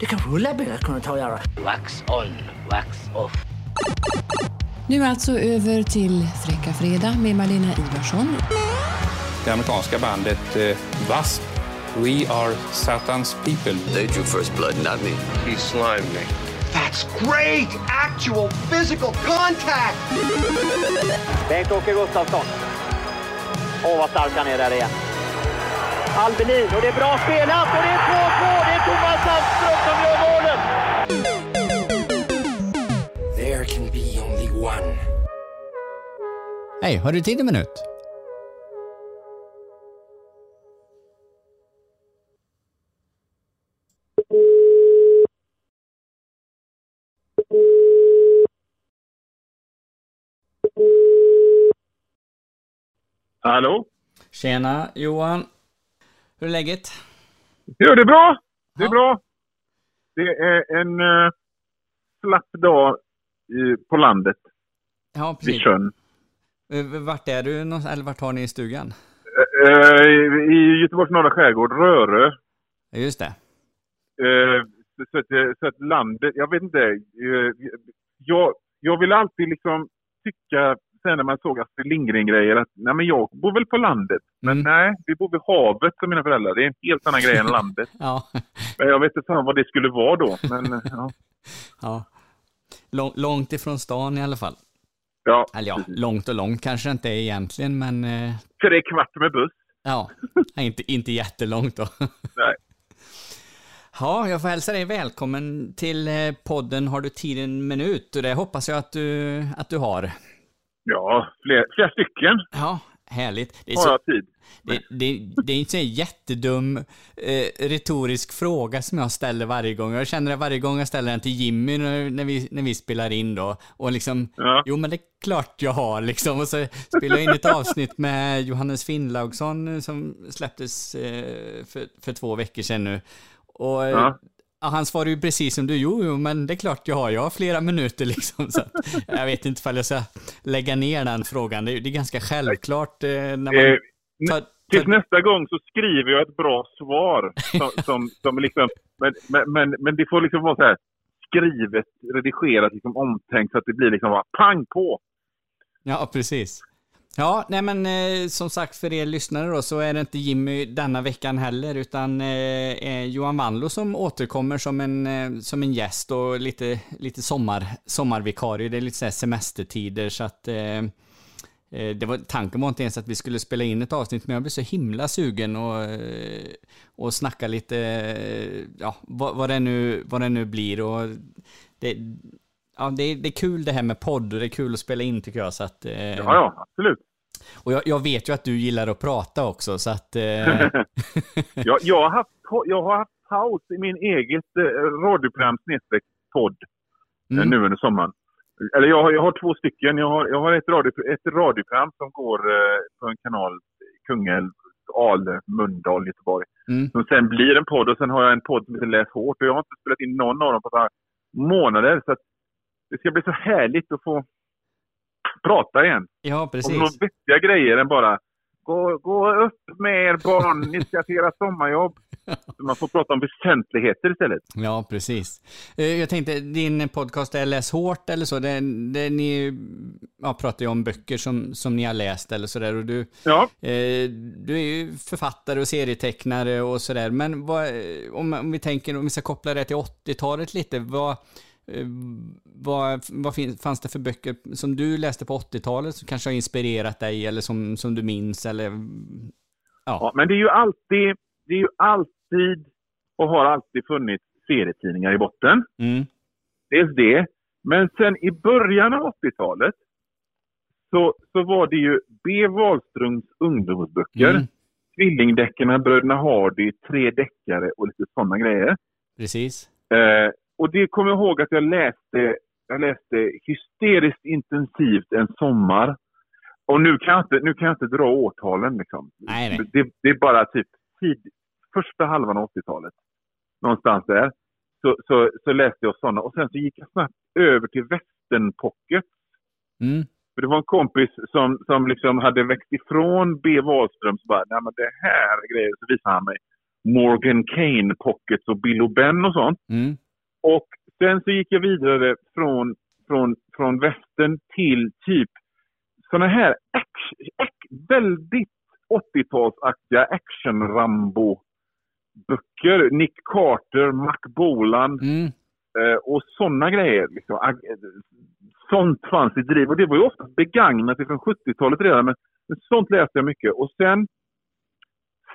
Det kanske Ulla-Britt kunde ta och göra. Wax on, wax off. Nu alltså över till Fräcka Fredag med Malena Ivarsson. Det amerikanska bandet eh, W.A.S.P. We are Satan's people. They drew first blood, not me. He slimed me. That's great! Actual physical contact! Bengt-Åke Gustafsson. Åh, vad stark han är där igen. Albelin, och det är bra spelat och det är 2-2! Thomas Sandström som gör målet! There can be only one. Hej, har du tid en minut? Hallå? Tjena Johan. Hur är läget? Jo, det är bra. Det är bra. Det är en uh, slapp dag i, på landet Ja, vid precis. sjön. Eh, Vart är du någonstans, eller vart har ni stugan? Eh, I Göteborgs norra skärgård, Rörö. Just det. Eh, så, att, så att landet, jag vet inte. eh, jag, jag vill alltid liksom tycka, sen när man såg Astrid Lindgren-grejer, att nej men jag bor väl på landet. Men Mm. nej, vi bor vid havet som mina föräldrar. Det är en helt annan grej än landet. Ja. Men jag vet inte fan vad det skulle vara då. Men eh, ja. ja. Lång, långt ifrån stan i alla fall. ja. Eller ja, långt och långt kanske inte är egentligen, men eh, Tre kvart med buss. ja, inte, inte jättelångt då. Nej. Ja, jag får hälsa dig välkommen till eh, podden Har du tid en minut? Och det hoppas jag att du, att du har. Ja, fler, flera stycken Ja, härligt. Det är, så, tid. det, det, det är inte en jättedum eh, retorisk fråga som jag ställer varje gång. Jag känner det varje gång jag ställer den till Jimmy när, när, vi, när vi spelar in då. Och liksom, Ja. jo men det är klart jag har liksom. Och så spelar jag in ett avsnitt med Johannes Finnlaugsson eh, som släpptes eh, för, för två veckor sedan nu. Och eh, Ja. Ja, han svarar ju precis som du, jo, jo, men det är klart jag har, jag har flera minuter liksom. Så jag vet inte ifall jag ska lägga ner den frågan, det är, det är ganska självklart eh, när man Eh, tar, Tills tar, nästa gång så skriver jag ett bra svar. Som, som, som liksom, men, men, men, men det får liksom vara så här skrivet, redigerat, liksom omtänkt så att det blir liksom bara pang på. Ja, precis. Ja, nej men eh, som sagt för er lyssnare då så är det inte Jimmy denna veckan heller utan eh, Johan Wanlo som återkommer som en, eh, som en gäst och lite, lite sommar, sommarvikarie. Det är lite så här semestertider så att eh, eh det var, tanken var inte ens att vi skulle spela in ett avsnitt men jag blev så himla sugen och, eh, och snacka lite, eh, ja, vad, vad, det nu, vad det nu blir och det, ja, det, är, det är kul det här med podd och det är kul att spela in tycker jag så att eh, Ja, ja, absolut. och jag, jag vet ju att du gillar att prata också, så att... Eh, Jag, jag, har haft, jag har haft paus i min eget eh, radioprogram snedstreck podd eh, Mm. nu under sommaren. Eller jag har, jag har två stycken. Jag har, jag har ett, radio, ett radioprogram som går eh, på en kanal, Kungälv, Ale, Mölndal, Göteborg. mm, Som sen blir en podd och sen har jag en podd som heter Läs hårt och jag har inte spelat in någon av dem på här månader. Så att det ska bli så härligt att få prata igen. ja, Om precis. några vettiga grejer än bara gå, gå upp med er barn, ni ska till era sommarjobb. Så man får prata om väsentligheter istället. Ja, precis. Eh, Jag tänkte, din podcast är Läs hårt eller så, det, det ni ja, pratar ju om böcker som, som ni har läst eller sådär och du, Ja, eh, du är ju författare och serietecknare och sådär, men vad, om, om vi tänker, om vi ska koppla det till 80-talet lite, vad, vad, vad fin, fanns det för böcker som du läste på 80-talet som kanske har inspirerat dig eller som, som du minns eller ja. ja, men det är ju alltid, det är ju alltid och har alltid funnits serietidningar i botten. Mm. Dels det. Men sen i början av 80-talet så, så var det ju B. Wahlströms ungdomsböcker. Mm. Tvillingdeckarna, Bröderna Hardy, Tre deckare och lite sådana grejer. Precis. Eh, och det kommer jag ihåg att jag läste, jag läste hysteriskt intensivt en sommar. Och nu kan jag inte, nu kan jag inte dra årtalen liksom. Nej, nej. Det, det är bara typ tid, första halvan av 80-talet. Någonstans där. Så, så, så läste jag sådana. Och sen så gick jag snabbt över till västernpocket. Mm. För det var en kompis som, som liksom hade växt ifrån B. Wahlström. Så bara, nej men det här är grejer. Så visade han mig. Morgan Kane Pockets och Bill Ben och sånt. Mm. Och sen så gick jag vidare från, från, från västern till typ såna här action, action, väldigt 80-talsaktiga action-Rambo-böcker. Nick Carter, Mac Bolan mm. eh, och sådana grejer. Liksom. Sånt fanns i driv och det var ju ofta begagnat från 70-talet redan. Men sånt läste jag mycket. Och sen,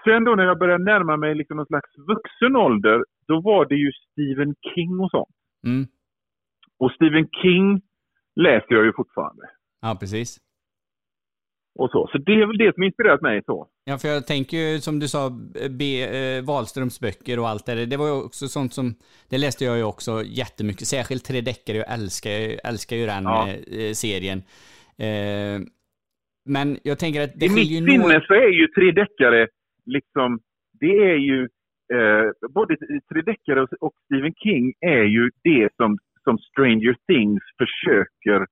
sen då när jag började närma mig liksom någon slags vuxen ålder, då var det ju Stephen King och sånt. Mm. Och Stephen King läser jag ju fortfarande. Ja, precis. Och så. så det är väl det som inspirerat mig så. Ja, för jag tänker ju som du sa, B, eh, Wahlströms böcker och allt det där. Det var ju också sånt som, det läste jag ju också jättemycket. Särskilt tre deckare, jag älskar, älskar ju den ja. eh, serien. Eh, men jag tänker att det I mitt sinne så är ju tre deckare liksom, det är ju, eh, både tre deckare och, och Stephen King är ju det som, som Stranger Things försöker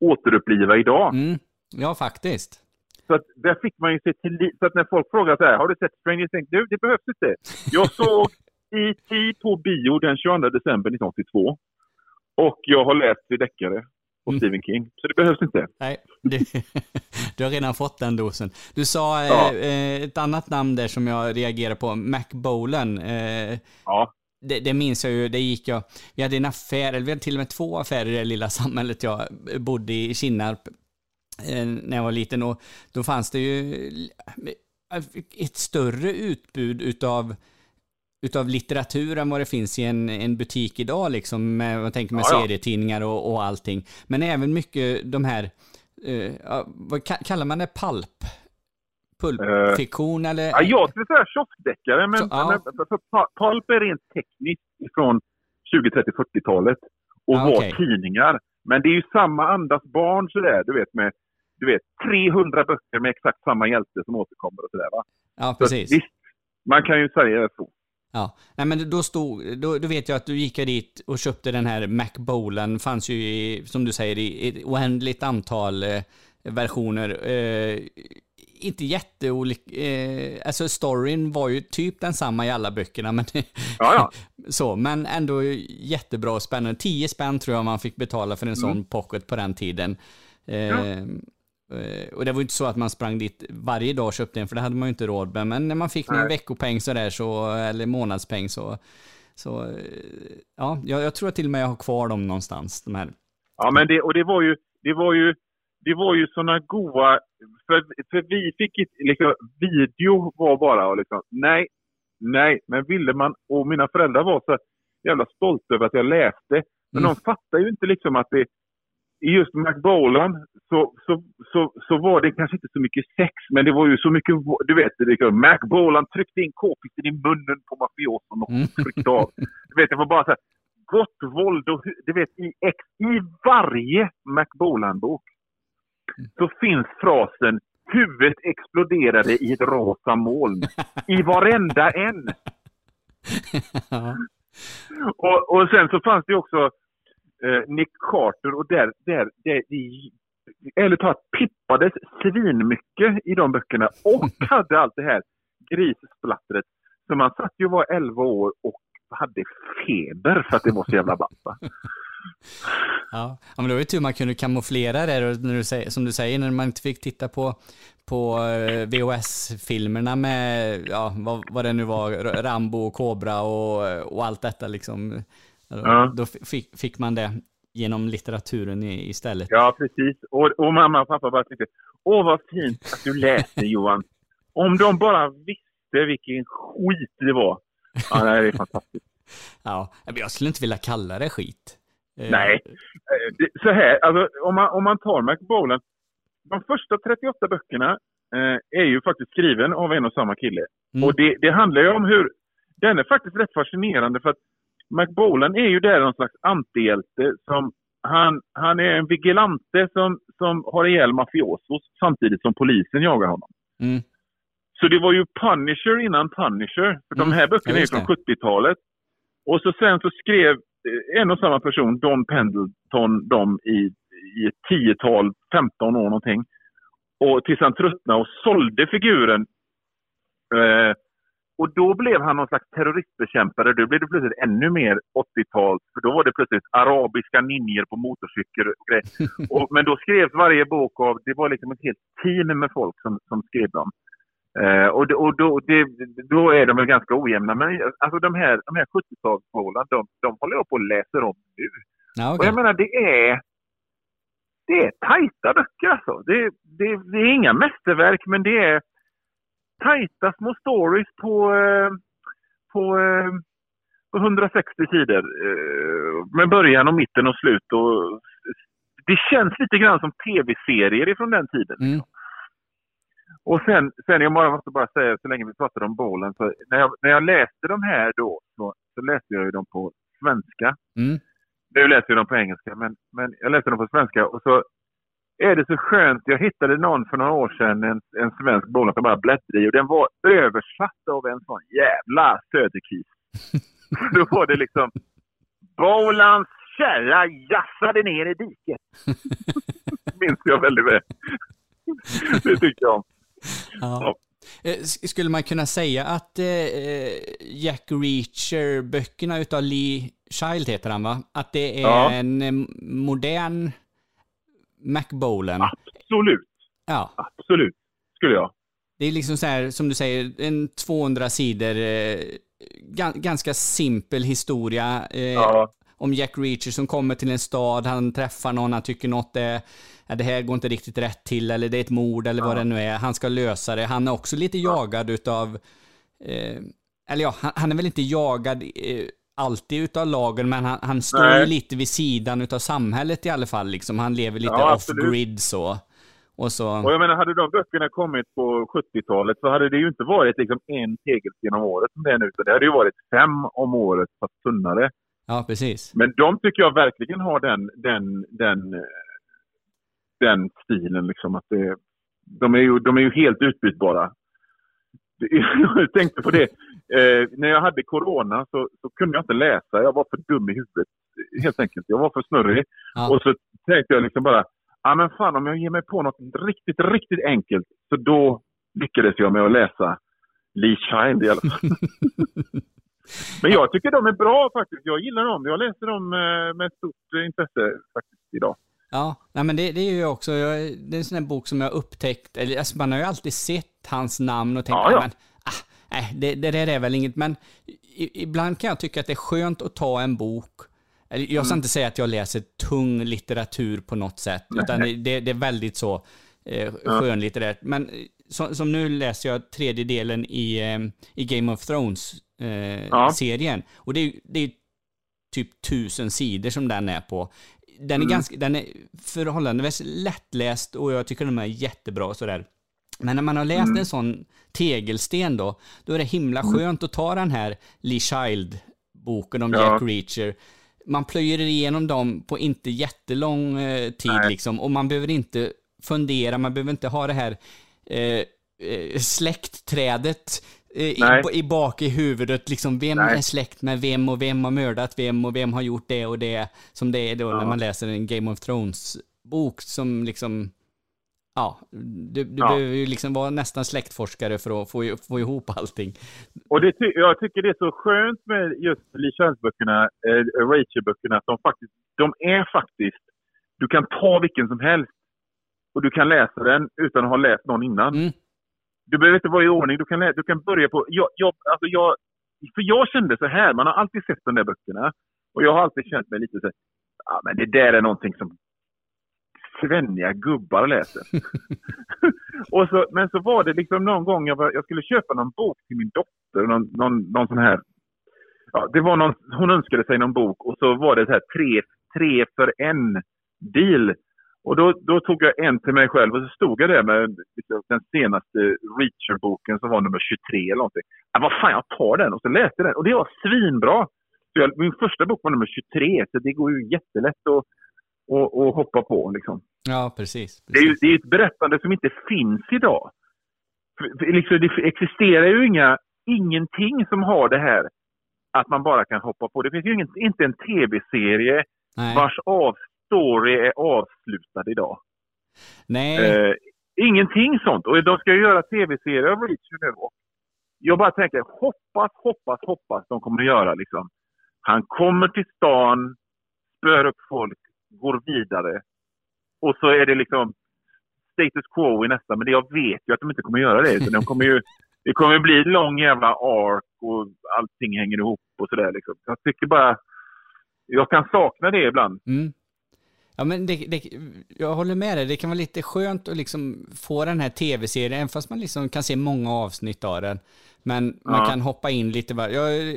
återuppliva idag. Mm. Ja, faktiskt. Så att där fick man ju se till Så att när folk frågar så här, har du sett Stranger Things? Du, det behövs inte. Jag såg E.T. på bio den 22 december 1982. Och jag har läst deckare och mm. Stephen King. Så det behövs inte. Nej, det, du har redan fått den dosen. Du sa eh, ja. eh, ett annat namn där som jag reagerar på, Mac Bolan. Eh, ja. Det, det, minns jag ju, det gick jag, vi hade en affär, eller vi hade till och med två affärer i det lilla samhället jag bodde i, Kinnarp, eh, när jag var liten. Och då fanns det ju ett större utbud utav utav litteratur än vad det finns i en, en butik idag, liksom, med, jag tänker med ja, ja. serietidningar och, och allting. Men även mycket de här, uh, vad kallar man det, palp? Pulpfiktion uh, eller? Ja, jag skulle säga kioskdeckare, men, Så, ja. men för, pulp är rent tekniskt från 20, 30, 40-talet och ja, var okay. tidningar. Men det är ju samma andas barn sådär, du vet med du vet, 300 böcker med exakt samma hjälte som återkommer och sådär va. Ja, precis. Så, visst, man kan ju säga så. Ja, nej men då stod, då, då vet jag att du gick dit och köpte den här Macbowlen, fanns ju i, som du säger i ett oändligt antal eh, versioner. Eh, inte jätteolik, eh, alltså storyn var ju typ densamma i alla böckerna, men ja, ja. så, men ändå jättebra och spännande. 10 spänn tror jag man fick betala för en mm. sån pocket på den tiden. Eh, ja. Eh, och det var ju inte så att man sprang dit varje dag och köpte en, för det hade man ju inte råd med. Men när man fick någon veckopeng sådär, så, eller månadspeng så, så eh, ja, jag, jag, tror att till och med jag har kvar dem någonstans, de här. Ja, men det, och det var ju, det var ju, det var ju sådana goa, för, för vi fick liksom, video var bara liksom, nej, nej, men ville man, och mina föräldrar var så jävla stolta över att jag läste. Men mm. de fattar ju inte liksom att det, just McBolan så, så, så, så var det kanske inte så mycket sex, men det var ju så mycket, du vet, McBolan tryckte in k-pisten i munnen på mafioson och mm. tryckte av. Du vet, det var bara så här, gott våld och du vet, i, ex, i varje McBolan-bok så finns frasen huvudet exploderade i ett rosa moln. I varenda en! och, och sen så fanns det också eh, Nick Carter och där, där, där i, eller talat pippades svinmycket i de böckerna och hade allt det här grissplattret. Så man satt ju och var 11 år och hade feber för att det var så jävla ballt. Ja. ja, men det var ju tur man kunde kamouflera det när du säger, som du säger, när man inte fick titta på, på eh, VHS-filmerna med, ja, vad, vad det nu var, Rambo och Cobra och, och allt detta liksom. Ja. Då fick, fick man det genom litteraturen istället. Ja, precis. Och, och mamma och pappa bara tyckte, åh vad fint att du läste Johan. Om de bara visste vilken skit det var. Ja, det är fantastiskt. ja, jag skulle inte vilja kalla det skit. Eh, Nej, eh, så här, alltså, om, man, om man tar McBowlen. De första 38 böckerna eh, är ju faktiskt skriven av en och samma kille. Mm. Och det, det handlar ju om hur, den är faktiskt rätt fascinerande för att McBolan är ju där någon slags antihjälte som han, han är en vigilante som, som har ihjäl mafiosos samtidigt som polisen jagar honom. Mm. Så det var ju Punisher innan Punisher. För mm. De här böckerna är från 70-talet. Och så sen så skrev eh, en och samma person, Don Pendleton, dem i, i ett tiotal, 15 år någonting. Och tills han tröttnade och sålde figuren eh, och då blev han någon slags terroristbekämpare. Då blev det plötsligt ännu mer 80-tal. För då var det plötsligt arabiska ninjor på motorcykel och grejer. och, men då skrevs varje bok av, det var liksom ett helt team med folk som, som skrev dem. Eh, och och då, det, då är de väl ganska ojämna. Men alltså de här, de här 70-talsmålen, de, de håller jag på och läser om nu. Ja, Och okej. jag menar, det är... Det är tajta böcker alltså. Det, det, det är inga mästerverk, men det är tajta små stories på, eh, på, eh, på 160 sidor. Eh, med början och mitten och slut. Och, det känns lite grann som tv-serier från den tiden. Mm. Och sen, sen jag bara måste bara säga, så länge vi pratar om bollen, så när jag, när jag läste de här då, så, så läste jag ju dem på svenska. Mm. Nu läser jag dem på engelska, men, men jag läste dem på svenska och så är det så skönt. Jag hittade någon för några år sedan, en, en svensk boll som bara bläddrade i och den var översatt av en sån jävla söderkis. Då var det liksom Bolans kärra jassade ner i diket. Minns jag väldigt väl. det tycker jag om. Ja. Eh, Skulle man kunna säga att eh, Jack Reacher-böckerna utav Lee Child heter han va? Att det är Ja. en eh, modern McBolan? Absolut, Ja. absolut, skulle jag. Det är liksom så här, som du säger, en 200 sidor, eh, gan- ganska simpel historia eh, Ja. om Jack Reacher som kommer till en stad, han träffar någon, han tycker något är, ja, det här går inte riktigt rätt till, eller det är ett mord, eller vad det nu är. Han ska lösa det. Han är också lite jagad utav, eh, eller ja, han, han är väl inte jagad eh, alltid utav lagen, men han, han står Nej. ju lite vid sidan utav samhället i alla fall. Liksom. Han lever lite Ja, off-grid så. Och så... Och jag menar, hade de böckerna kommit på 70-talet så hade det ju inte varit liksom en tegelsten om året som det är nu. Så det hade ju varit fem om året, fast tunnare. Ja, precis. Men de tycker jag verkligen har den, den, den, den stilen. Liksom, att det, de, är ju, de är ju helt utbytbara. Jag tänkte på det. Eh, när jag hade corona så, så kunde jag inte läsa. Jag var för dum i huvudet. Helt enkelt. Jag var för snurrig. Ja. Och så tänkte jag liksom bara, ja men fan om jag ger mig på något riktigt, riktigt enkelt. Så då lyckades jag med att läsa Lee Child i alla fall. men jag tycker de är bra faktiskt. Jag gillar dem. Jag läser dem eh, med stort eh, intresse faktiskt idag. Ja, nej men det, det är ju också, jag, det är en sån här bok som jag upptäckt, eller alltså man har ju alltid sett hans namn och tänkt, Ja, ja, ja. men, ah, nej, det, det där är väl inget, men ibland kan jag tycka att det är skönt att ta en bok, jag ska Mm. inte säga att jag läser tung litteratur på något sätt, utan det, det, är väldigt så eh, skönlitterärt. Men eh, som, som nu läser jag tredje delen i, eh, i Game of Thrones-serien, eh, Ja. och det är, det är typ tusen sidor som den är på. Den är, Mm. ganska, den är förhållandevis lättläst och jag tycker den är jättebra och sådär. Men när man har läst Mm. en sån tegelsten då, då är det himla skönt att ta den här Lee Child-boken om Ja. Jack Reacher. Man plöjer igenom dem på inte jättelång eh, tid Nej. liksom och man behöver inte fundera, man behöver inte ha det här eh, eh, släktträdet eh, i, i bak i huvudet, liksom vem Nej. är släkt med vem och vem har mördat vem och vem har gjort det och det, som det är då när Ja. man läser en Game of Thrones-bok som liksom, ja, du, du Ja. behöver ju liksom vara nästan släktforskare för att få, få ihop allting. Och det jag tycker det är så skönt med just Lee Child-böckerna, eh, Rachel-böckerna, att de faktiskt, de är faktiskt, du kan ta vilken som helst och du kan läsa den utan att ha läst någon innan. Mm. Du behöver inte vara i ordning, du kan, du kan börja på, jag, jag, alltså jag, för jag kände så här, man har alltid sett de där böckerna och jag har alltid känt mig lite så här, ja men det där är någonting som svenniga gubbar läser. och så, men så var det liksom någon gång jag, var, jag skulle köpa någon bok till min dotter, någon, någon, någon sån här, ja, det var någon, hon önskade sig någon bok och så var det så här tre, tre för en deal. Och då, då tog jag en till mig själv och så stod jag där med liksom den senaste Reacher-boken som var nummer 23 eller någonting. Ja, vad fan, jag tar den och så läste jag den och det var svinbra. Så jag, min första bok var nummer 23 så det går ju jättelätt att, att, att hoppa på liksom. Ja, precis. Det är ju precis. det är ett berättande som inte finns idag. För, för, liksom, det existerar ju inga, ingenting som har det här att man bara kan hoppa på. Det finns ju ingen, inte en tv-serie vars av story är avslutad idag. Nej. Eh, ingenting sånt. Och de ska ju göra tv-serier av Reacher nu. Och jag bara tänker, hoppas, hoppas, hoppas de kommer att göra liksom. Han kommer till stan, spöar upp folk, går vidare. Och så är det liksom status quo i nästa, men det jag vet ju att de inte kommer göra det. Så de kommer ju, det kommer bli en lång jävla ark och allting hänger ihop och sådär liksom. Jag tycker bara, jag kan sakna det ibland. Mm. Ja, men det, det, jag håller med dig. Det kan vara lite skönt att liksom få den här tv-serien, även fast man liksom kan se många avsnitt av den. Men man Ja. kan hoppa in lite. bara- Jag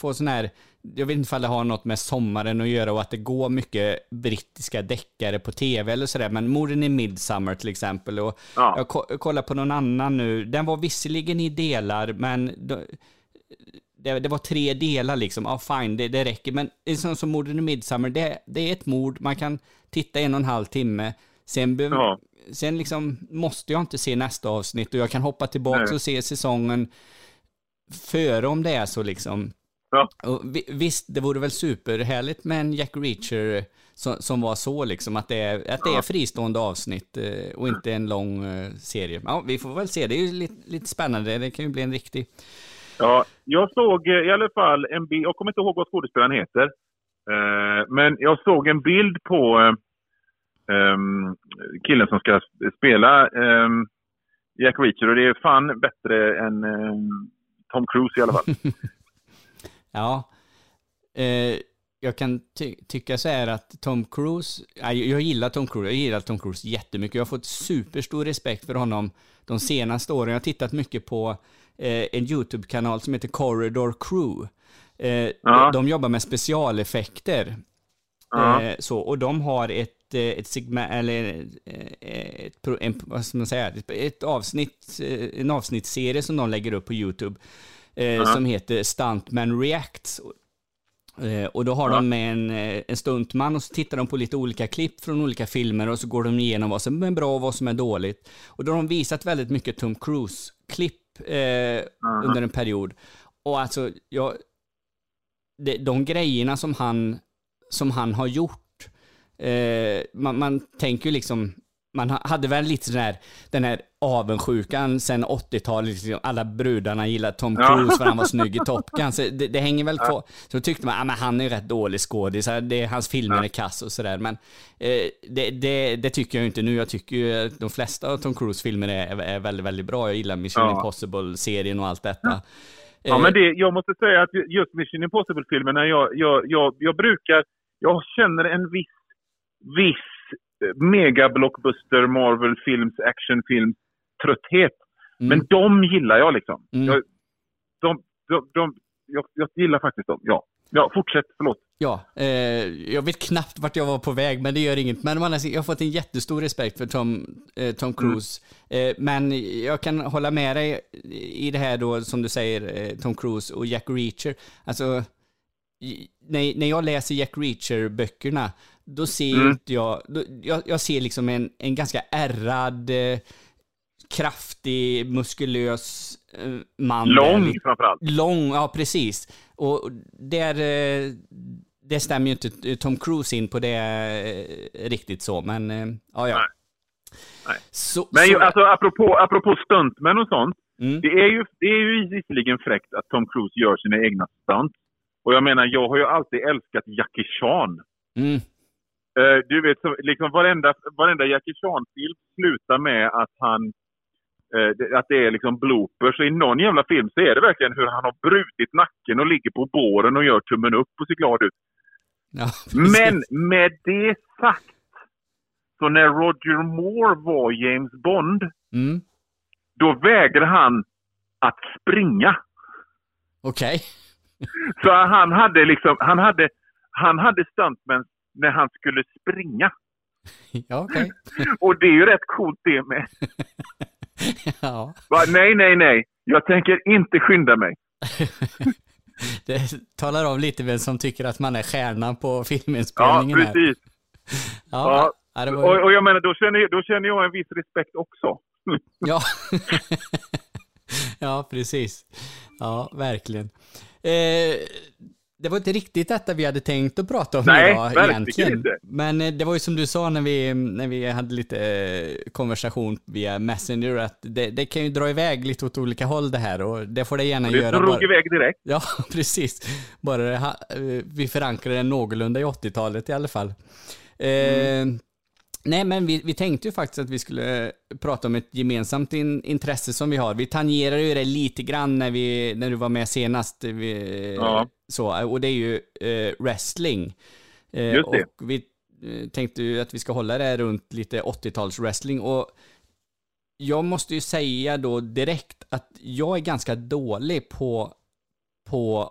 får sån här, jag vet inte ifall det har något med sommaren att göra och att det går mycket brittiska deckare på tv eller sådär. Men morden i Midsummer till exempel. Och Ja. Jag ko- kollar på någon annan nu. Den var visserligen i delar, men då, det, det var tre delar liksom. Ja, fine, det, det räcker. Men en sån som morden i Midsummer, det, det är ett mord. Man kan titta en och en halv timme. Sen, be, Ja. sen liksom måste jag inte se nästa avsnitt och jag kan hoppa tillbaka Nej. och se säsongen före om det är så liksom. Ja. Och vi, visst, det vore väl superhärligt med en Jack Reacher som, som var så liksom, att det är, att det är fristående avsnitt eh, och inte en lång eh, serie. Ja, vi får väl se, det är ju lite, lite spännande, det kan ju bli en riktig... Ja, jag såg eh, i alla fall en bild, jag kommer inte ihåg vad skådespelaren heter. Men jag såg en bild på eh, ehm, killen som ska spela ehm, Jack Reacher och det är fan bättre än ehm, Tom Cruise i alla fall. Ja. Eh, jag kan ty tycka så här att Tom Cruise, ja, jag jag gillar Tom Cruise, jag gillar Tom Cruise jättemycket. Jag har fått superstor respekt för honom de senaste åren. Jag har tittat mycket på eh, en YouTube-kanal som heter Corridor Crew. Eh, Ja. de, de jobbar med specialeffekter. Ja. Eh, så, och de har ett, eh, ett segment, eller eh, ett, en, vad ska man säga, ett, ett avsnitt, eh, en avsnittsserie som de lägger upp på YouTube. Eh, Som heter Stuntman Reacts. Eh, och då har de med en, eh, en stuntman och så tittar de på lite olika klipp från olika filmer och så går de igenom vad som är bra och vad som är dåligt. Och då har de visat väldigt mycket Tom Cruise-klipp eh, under en period. Och alltså, jag, de, de grejerna som han, som han har gjort, eh, man, man tänker ju liksom, man ha- hade väl lite sån här, den här avundsjukan sen 80-talet, liksom, alla brudarna gillar Tom Ja. Cruise för han var snygg i Top Gun. Så det, det hänger väl kvar. Så tyckte man, ah, men han är rätt dålig skådis, hans filmer är kass och sådär. Men eh, det, det, det tycker jag ju inte nu. Jag tycker ju att de flesta av Tom Cruise filmer är, är väldigt, väldigt bra. Jag gillar Mission Ja. Impossible-serien och allt detta. Ja, Eh, men det, jag måste säga att just Mission Impossible-filmerna, jag, jag, jag, jag brukar... Jag känner en viss, viss eh, mega-blockbuster, Marvel-films, actionfilms trötthet. Mm. Men de gillar jag liksom. Mm. Jag, de, de, de, jag, jag gillar faktiskt dem, ja. Ja, fortsätt, förlåt. Ja, eh, jag vet knappt vart jag var på väg, men det gör inget. Men sidan, jag har fått en jättestor respekt för Tom, eh, Tom Cruise. Eh, men jag kan hålla med dig i det här då, som du säger, eh, Tom Cruise och Jack Reacher. Alltså, i- när, när jag läser Jack Reacher-böckerna, då ser Mm. inte jag, då, jag, jag ser liksom en, en ganska ärrad, eh, kraftig, muskulös eh, man. där, Lång lite- framförallt. Lång, ja precis. Och där, eh, det stämmer ju inte Tom Cruise in på det riktigt så, men ja, ja. Nej. Nej. Så, Men ju, alltså, apropå, apropå stuntmän och sånt. Mm. Det är, ju, det är ju visserligen fräckt att Tom Cruise gör sina egna stunts. Och jag menar, jag har ju alltid älskat Jackie Chan. Mm. Eh, du vet, så, liksom varenda, varenda Jackie Chan-film slutar med att han... eh, att det är liksom bloopers. Så I någon jävla film så är det verkligen hur han har brutit nacken och ligger på båren och gör tummen upp och ser glad ut. Ja, Men med det sagt, så när Roger Moore var James Bond, Mm. då vägrade han att springa. Okej. Så han hade liksom, han hade, han hade stuntmen när han skulle springa. Ja, okej. Och det är ju rätt coolt det med. ja. Va, nej, nej, nej. Jag tänker inte skynda mig. Det talar om lite vem som tycker att man är stjärnan på Ja, filminspelningen här. precis. Ja, ja. var, Och, och jag menar, då känner, jag- då känner jag en viss respekt också. Ja. ja, precis. Ja, verkligen. Eh, det var inte riktigt detta vi hade tänkt att prata om Nej, idag verkligen egentligen. inte. Men eh, det var ju som du sa när vi, när vi hade lite eh, konversation via Messenger, att det, det kan ju dra iväg lite åt olika håll det här och det får det gärna Det göra. drog bara- iväg direkt. Ja, precis. Bara det eh, vi förankrar den någorlunda i 80-talet i alla fall. Eh, Nej, men vi, vi tänkte ju faktiskt att vi skulle prata om ett gemensamt in, intresse som vi har. Vi tangerade ju det lite grann när, vi, när du var med senast. Vi, Ja. så, och det är ju eh, wrestling. Eh, Just det. Och vi eh, tänkte ju att vi ska hålla det runt lite 80-tals wrestling. Och jag måste ju säga då direkt att jag är ganska dålig på, på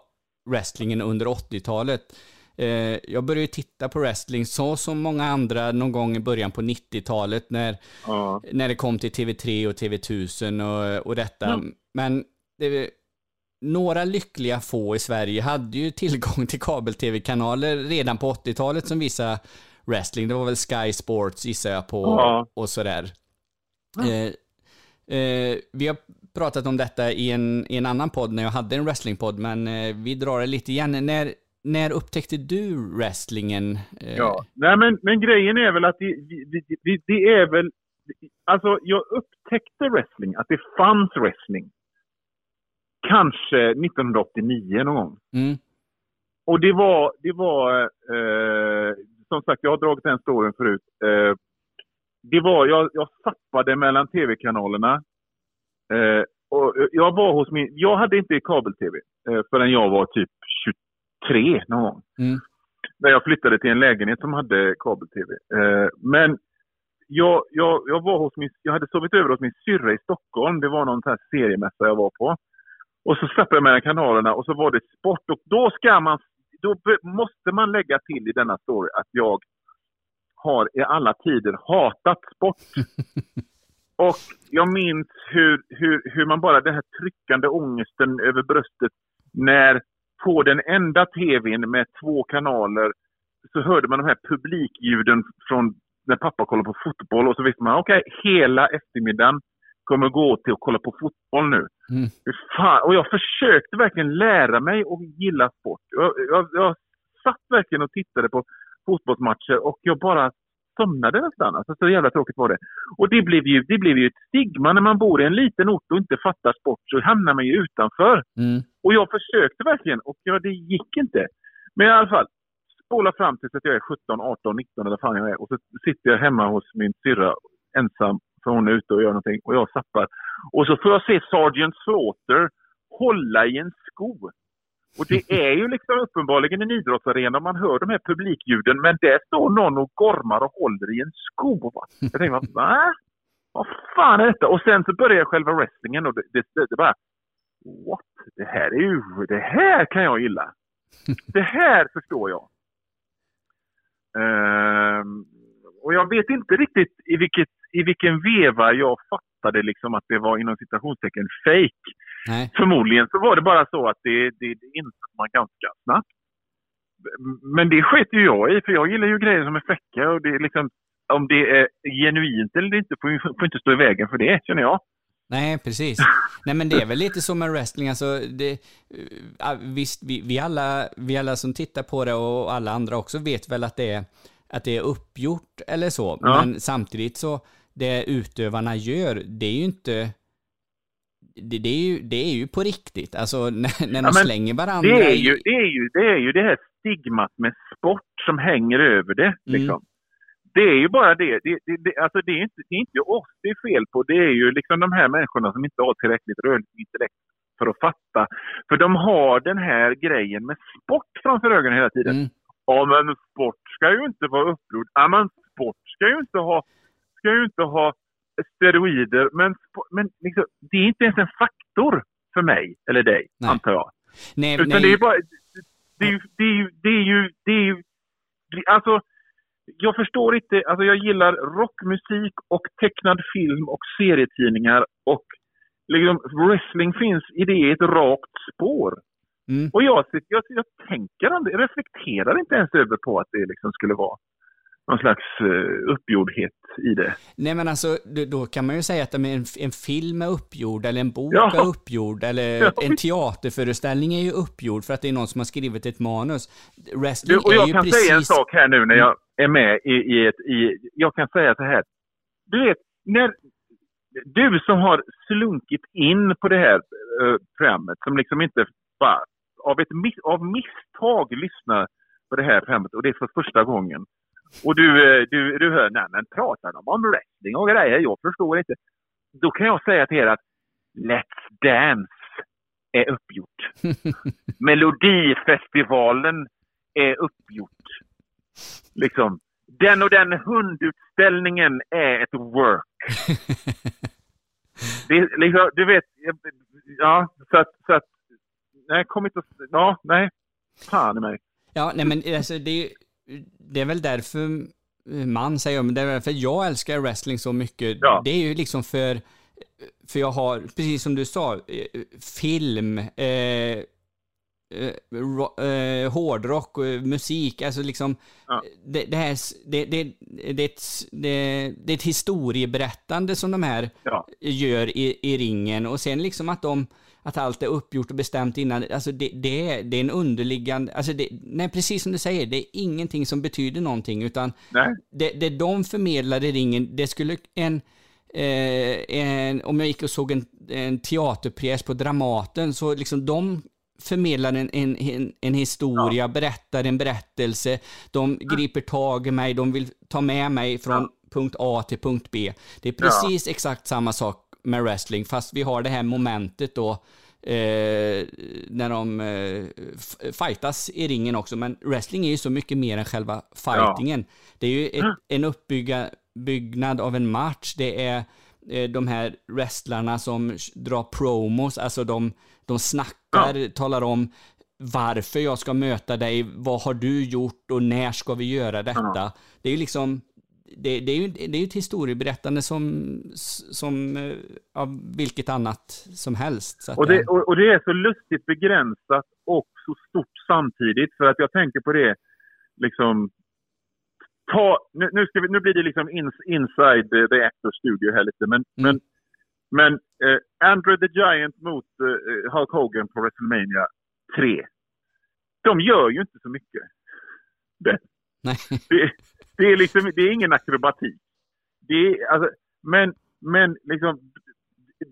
wrestlingen under 80-talet. Eh, jag började titta på wrestling så som många andra någon gång i början på 90-talet när, Ja. när det kom till TV3 och TV1000 och, och detta. Ja. Men det, några lyckliga få i Sverige hade ju tillgång till kabel-tv-kanaler redan på 80-talet som visade wrestling. Det var väl Sky Sports gissar jag på Ja. och sådär. Eh, eh, vi har pratat om detta i en, i en annan podd när jag hade en wrestlingpodd, men eh, vi drar det lite igen. När, när upptäckte du wrestlingen? Eh, Ja. Nej, men, men grejen är väl att det, det, det, det är väl... Alltså, jag upptäckte wrestling, att det fanns wrestling. Kanske 1989 någon gång. Mm. Och det var, det var eh, som sagt, jag har dragit den storyn förut. Eh, det var, jag, jag zappade mellan tv-kanalerna. Eh, och jag var hos min, jag hade inte kabel-tv eh, förrän jag var typ 23 någon gång. Mm. När jag flyttade till en lägenhet som hade kabel-tv. Eh, men jag, jag, jag, var hos min, jag hade sovit över hos min syrra i Stockholm. Det var någon här seriemässa jag var på. Och så zappade jag mellan kanalerna och så var det sport. Och då ska man, då måste man lägga till i denna story att jag har i alla tider hatat sport. och jag minns hur, hur, hur man bara, den här tryckande ångesten över bröstet när på den enda tvn med två kanaler så hörde man de här publikljuden från när pappa kollade på fotboll och så visste man okej, hela eftermiddagen kommer gå till att kolla på fotboll nu. Mm. Fan. Och jag försökte verkligen lära mig att gilla sport. Jag, jag, jag satt verkligen och tittade på fotbollsmatcher och jag bara somnade nästan. Alltså, så jävla tråkigt var det. Och det blev, ju, det blev ju ett stigma när man bor i en liten ort och inte fattar sport så hamnar man ju utanför. Mm. Och jag försökte verkligen och ja, det gick inte. Men i alla fall, spola fram tills att jag är 17, 18, 19 eller fan jag är. Och så sitter jag hemma hos min syrra ensam, för hon är ute och gör någonting. Och jag zappar. Och så får jag se Sergeant Slaughter hålla i en sko. Och det är ju liksom uppenbarligen en idrottsarena. Man hör de här publikljuden. Men där står någon och gormar och håller i en sko. Va? Jag tänkte, va? Vad fan är detta? Och sen så börjar själva wrestlingen och det, det, det, bara... What? Det här är ju... Det här kan jag gilla. Det här förstår jag. Ehm, och jag vet inte riktigt i, vilket, i vilken veva jag fattade liksom att det var inom citationstecken fake. Nej. Förmodligen så var det bara så att det, det, det insåg man ganska snabbt. Men det sket ju jag i, för jag gillar ju grejer som är fräcka och det är liksom, om det är genuint eller inte får, får inte stå i vägen för det, känner jag. Nej, precis. Nej, men det är väl lite som med wrestling, alltså det, uh, visst, vi, vi, alla, vi alla som tittar på det och alla andra också vet väl att det är, att det är uppgjort eller så, Ja. men samtidigt så, det utövarna gör, det är ju inte, det, det, är, ju, det är ju på riktigt, alltså när, när de men slänger varandra. Det är, ju, det, är ju, det är ju det här stigmat med sport som hänger över det. Liksom. Det är ju bara det. Det, det, det, alltså det, är inte, det är inte oss det är fel på. Det är ju liksom de här människorna som inte har tillräckligt rörligt intellekt för att fatta. För de har den här grejen med sport framför ögonen hela tiden. Mm. Ja, men sport ska ju inte vara upprord. Ja, men sport ska ju inte ha, ska ju inte ha steroider. Men, men liksom, det är inte ens en faktor för mig eller dig, Nej. antar jag. nej, Utan nej, det är bara... Det är ju... Det är ju... Det är ju, det är ju alltså, jag förstår inte... Alltså jag gillar rockmusik och tecknad film och serietidningar och liksom, wrestling finns i det ett rakt spår. Mm. Och jag, jag, jag tänker aldrig, reflekterar inte ens över på att det liksom skulle vara någon slags eh, uppgjordhet i det. Nej men alltså, då, kan man ju säga att en, en film är uppgjord, eller en bok Ja. är uppgjord, eller Ja. en teaterföreställning är ju uppgjord för att det är någon som har skrivit ett manus. Wrestling Du, och är jag ju kan precis... Mm. säga en sak här nu när jag är med i, i ett... I, jag kan säga så här. Du vet, när du som har slunkit in på det här eh, programmet, som liksom inte bara av, ett, av misstag lyssnar på det här programmet, och det är för första gången. Och du, eh, du, du hör, nej men pratar de om wrestling och grejer? Jag förstår inte. Då kan jag säga till er att Let's Dance är uppgjort. Melodifestivalen är uppgjort. Liksom, den och den hundutställningen är ett work. Det, liksom, du vet, ja, så att, så att nej, kom inte, att- ja, nej, fan i mig. Ja, nej men alltså det, är- det är väl därför man säger, men det är därför jag älskar wrestling så mycket. Ja. Det är ju liksom för, för jag har, precis som du sa, eh, film, eh, eh, eh, hårdrock, eh, musik, alltså liksom, Ja. det, det, här, det, det, det, är ett, det, det är ett historieberättande som de här Ja. gör i, i ringen och sen liksom att de att allt är uppgjort och bestämt innan, alltså det, det, är, det är en underliggande, alltså det, nej precis som du säger, det är ingenting som betyder någonting utan Nej. det, det de förmedlar i ringen, det skulle en, eh, en om jag gick och såg en, en teaterpjäs på Dramaten, så liksom de förmedlar en, en, en, en historia, berättar en berättelse, de griper tag i mig, de vill ta med mig från punkt A till punkt B. Det är precis exakt samma sak med wrestling, fast vi har det här momentet då eh, när de eh, fightas i ringen också, men wrestling är ju så mycket mer än själva fightingen. Det är ju ett, en uppbyggnad av en match, det är eh, de här wrestlarna som drar promos, alltså de, de snackar, talar om varför jag ska möta dig, vad har du gjort och när ska vi göra detta? Det är ju liksom, det, det, är ju, det är ju ett historieberättande som, som eh, av vilket annat som helst. Och det, och, och det är så lustigt begränsat och så stort samtidigt. För att jag tänker på det, liksom... Ta, nu, nu, vi, nu blir det liksom ins, inside the, the actor studio här lite. Men, men, men eh, Andre the Giant mot eh, Hulk Hogan på WrestleMania 3. De gör ju inte så mycket. Det, Nej. det, det, är, liksom, det är ingen akrobatik. Det är, alltså, men, men liksom,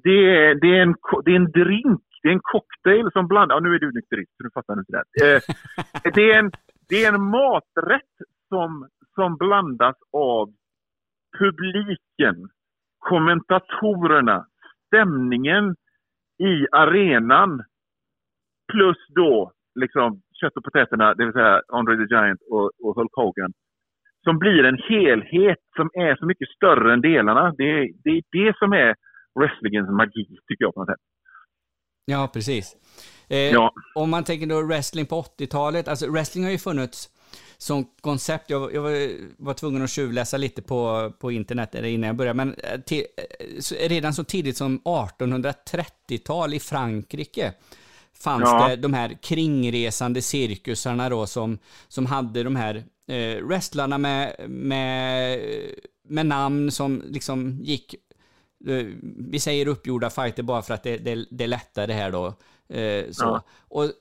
det är, det, är en, det är en drink, det är en cocktail som blandar... Ja, nu är du nykterist, så du fattar inte det. Eh, det, är en, det är en maträtt som, som blandas av publiken, kommentatorerna, stämningen i arenan plus då liksom kött och potäterna, det vill säga Andre the Giant och, och Hulk Hogan som blir en helhet som är så mycket större än delarna. Det är det, är det som är wrestlingens magi, tycker jag på något sätt. Ja, precis. Eh, Ja. Om man tänker då wrestling på 80-talet, alltså wrestling har ju funnits som koncept. Jag, jag var, var tvungen att tjuvläsa lite på, på internet innan jag började, men eh, till, eh, redan så tidigt som 1830-tal i Frankrike fanns Ja. det de här kringresande cirkusarna då som, som hade de här eh, wrestlarna med, med, med namn som liksom gick eh, vi säger uppgjorda fighter bara för att det, det, det är lättare här då. Eh, så. Ja. Och,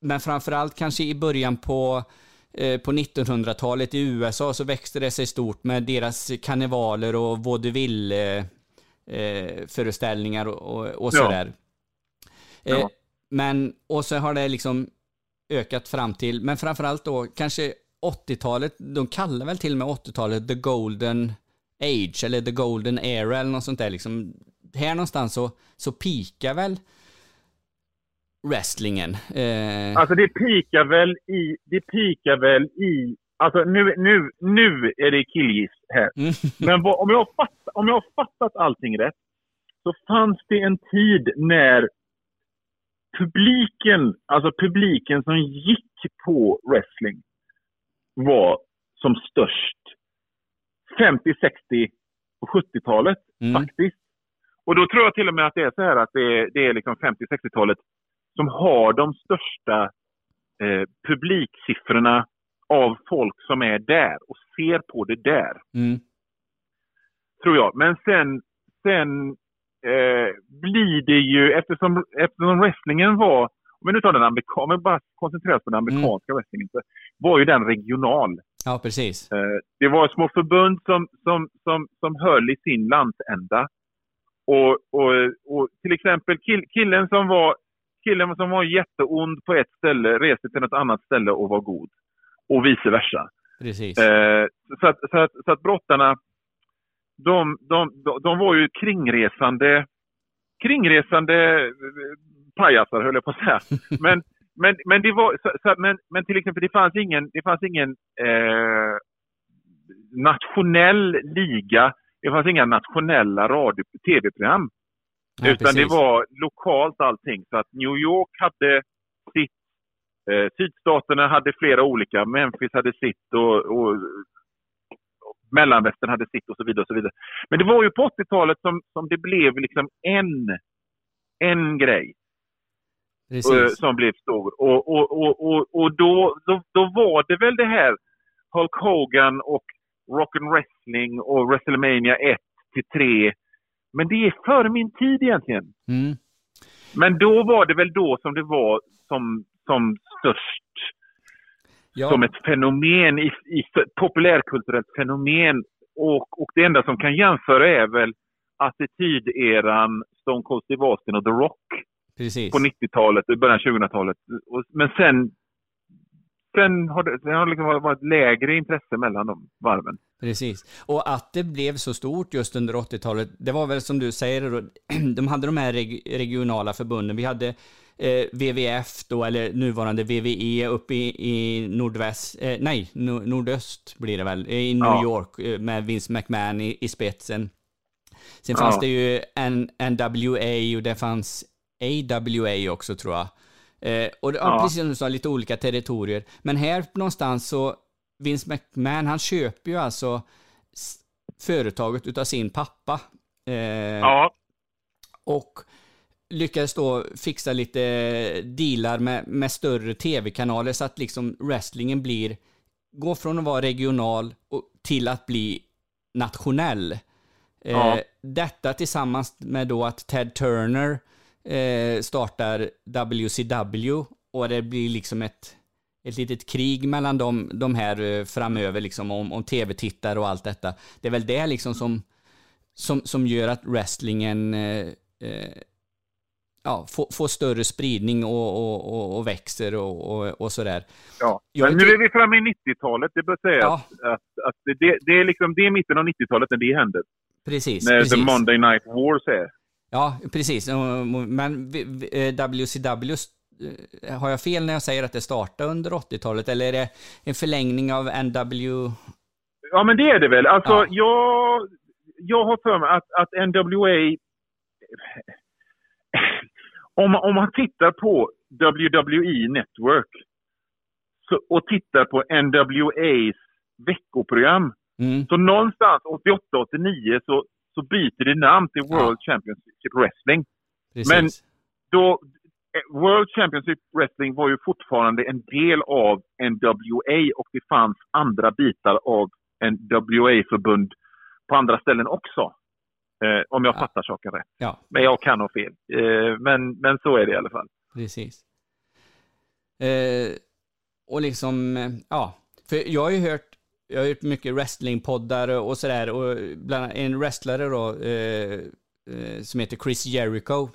men framförallt kanske i början på, eh, på 1900-talet i USA så växte det sig stort med deras karnevaler och vaudeville eh, föreställningar och, och, Ja. sådär. Eh, Ja. Men, och så har det liksom ökat fram till, men framförallt då kanske 80-talet, de kallar väl till och med 80-talet the golden age eller the golden era eller något sånt där liksom. Här någonstans så, så pikar väl wrestlingen. Eh, Alltså det pikar väl i, det pikar väl i, alltså nu, nu, nu är det killgiss här. mm. Men vad, om, jag har fatt, om jag har fattat allting rätt så fanns det en tid när publiken, alltså publiken som gick på wrestling var som störst 50, 60 och 70-talet Mm. faktiskt. Och då tror jag till och med att det är så här att det är, det är liksom 50-60-talet som har de största eh, publiksiffrorna av folk som är där och ser på det där. Mm. Tror jag. Men sen, sen eh, blir det ju, eftersom, eftersom wrestlingen var, om vi nu tar den amerikanska, om vi bara koncentrerar oss på den amerikanska wrestlingen, så var ju den regional. Ja, precis. Eh, det var små förbund som, som, som, som höll i sin landsända. Och, och, och till exempel kill, killen som var killen som var jätteond på ett ställe reste till ett annat ställe och var god. Och vice versa. Precis. Eh, så, att, så, att, så att brottarna, de, de, de, de var ju kringresande, kringresande pajasar höll jag på att säga. Men, men, men, det var, så, så, men, men till exempel det fanns ingen, det fanns ingen eh, nationell liga, det fanns inga nationella radio tv-program. Ja, Utan precis. det var lokalt allting. Så att New York hade sitt, eh, sydstaterna hade flera olika, Memphis hade sitt och, och, mellanvästern hade sitt och så vidare. och så vidare. Men det var ju på 80-talet som, som det blev liksom en, en grej Precis. som blev stor. Och, och, och, och, och då, då, då var det väl det här Hulk Hogan och Rock and Wrestling och WrestleMania 1 till 3. Men det är före min tid egentligen. Mm. Men då var det väl då som det var som, som störst. Ja. Som ett fenomen, i, i populärkulturellt fenomen. Och, och det enda som kan jämföra är väl attityderan Stone Cold Steve Austin och The Rock Precis. på 90-talet, i början av 2000-talet. Och- Men sen, sen har det, det har liksom varit lägre intresse mellan de varven. Precis. Och att det blev så stort just under 80-talet, det var väl som du säger, de hade de här reg regionala förbunden. Vi hade eh, WWF då, eller nuvarande VVE uppe i, i nordväst, eh, nej, no, nordöst blir det väl, i New Ja. York eh, med Vince McMahon i, i spetsen. Sen Ja. fanns det ju N NWA och det fanns AWA också tror jag. Eh, och det, ja. Ja. precis som du sa, lite olika territorier. Men här någonstans så, Vince McMahon, han köper ju alltså företaget utav sin pappa. Eh, Ja, och lyckades då fixa lite dealar med, med större tv-kanaler så att liksom wrestlingen blir, går från att vara regional och, till att bli nationell. Ja. Eh, detta tillsammans med då att Ted Turner eh, startar WCW och det blir liksom ett, ett litet krig mellan de, de här eh, framöver liksom om, om tv-tittare och allt detta. Det är väl det liksom som, som, som gör att wrestlingen eh, eh, ja, får, får större spridning och, och, och, och växer och, och, sådär. ja. Men nu är vi framme i 90-talet. Det bör sägas Ja. att, att det, det, är liksom, det är mitten av 90-talet när det händer. Precis, När precis. The Monday Night Wars är. Ja, precis. Men vi- eh, WCW, eh, har jag fel när jag säger att det startade under 80-talet eller är det en förlängning av NW? Ja, men det är det väl. Alltså, Ja. jag, jag har för mig att, att NWA... Om, om man tittar på WWE Network så, och tittar på NWAs veckoprogram Mm, så någonstans 88-89 så, så byter det namn till World Championship Wrestling. precis. Men- Då, eh, World Championship Wrestling var ju fortfarande en del av NWA och det fanns andra bitar av NWA-förbund på andra ställen också. Eh, om jag Ja. fattar saken rätt. Ja, Men jag kan ha fel. Eh, men, men så är det i alla fall. precis. Eh, och liksom, eh, ja, för jag har ju hört, jag har hört mycket wrestlingpoddar och sådär och bland annat en wrestlare då eh, eh, som heter Chris Jericho.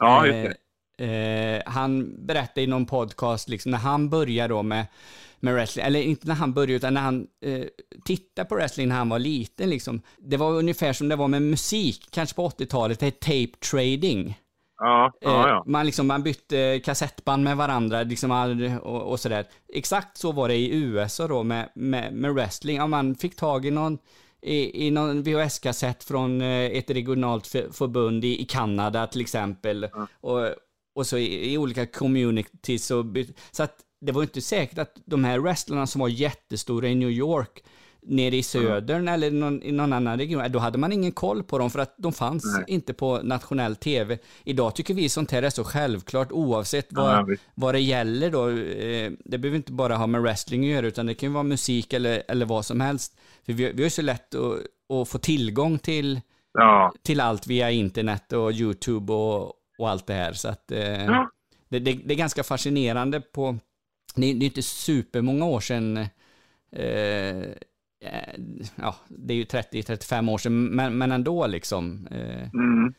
Ja, just det. Eh, eh, han berättade i någon podcast, liksom, när han började då med, med wrestling, eller inte när han började, utan när han eh, tittade på wrestling när han var liten. Liksom. Det var ungefär som det var med musik, kanske på 80-talet, det är tape trading. Ja, ja, Eh, ja. Man, liksom, man bytte kassettband med varandra liksom, och, och sådär. Exakt så var det i USA då med, med, med wrestling. Ja, man fick tag i någon, i, i någon VHS-kassett från eh, ett regionalt för, förbund i, i Kanada till exempel. Och, och så i, i olika communities. Så, byt- så att det var inte säkert att de här wrestlarna som var jättestora i New York, nere i södern eller någon, i någon annan region, då hade man ingen koll på dem för att de fanns Nej. inte på nationell tv. Idag tycker vi sånt här är så självklart oavsett vad, Ja, vad det gäller då. Eh, Det behöver inte bara ha med wrestling att göra utan det kan ju vara musik eller, eller vad som helst. För vi, vi har så lätt att, att få tillgång till, Ja. till allt via internet och YouTube och, och allt det här. Så att, eh, Ja. det, det, det är ganska fascinerande på, det är, det är inte supermånga år sedan, eh, eh, ja, det är ju 30-35 år sedan, men, men ändå liksom. Eh, Mm.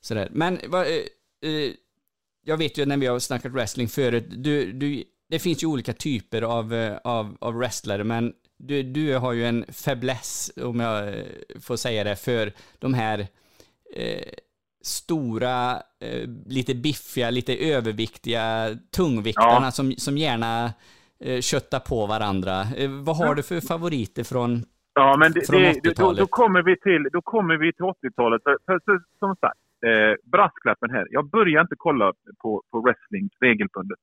sådär. Men vad, eh, eh, jag vet ju när vi har snackat wrestling förut, du, du, det finns ju olika typer av, eh, av, av wrestlare, men du, du har ju en fäbless, om jag eh, får säga det, för de här eh, stora, eh, lite biffiga, lite överviktiga tungviktarna Ja. som, som gärna eh, köttar på varandra. Eh, vad har du för favoriter från Ja, men det, det, då, 80-talet. då, kommer vi till, då kommer vi till 80-talet. För, för, för, som sagt, eh, brasklappen här. Jag började inte kolla på, på wrestling regelbundet.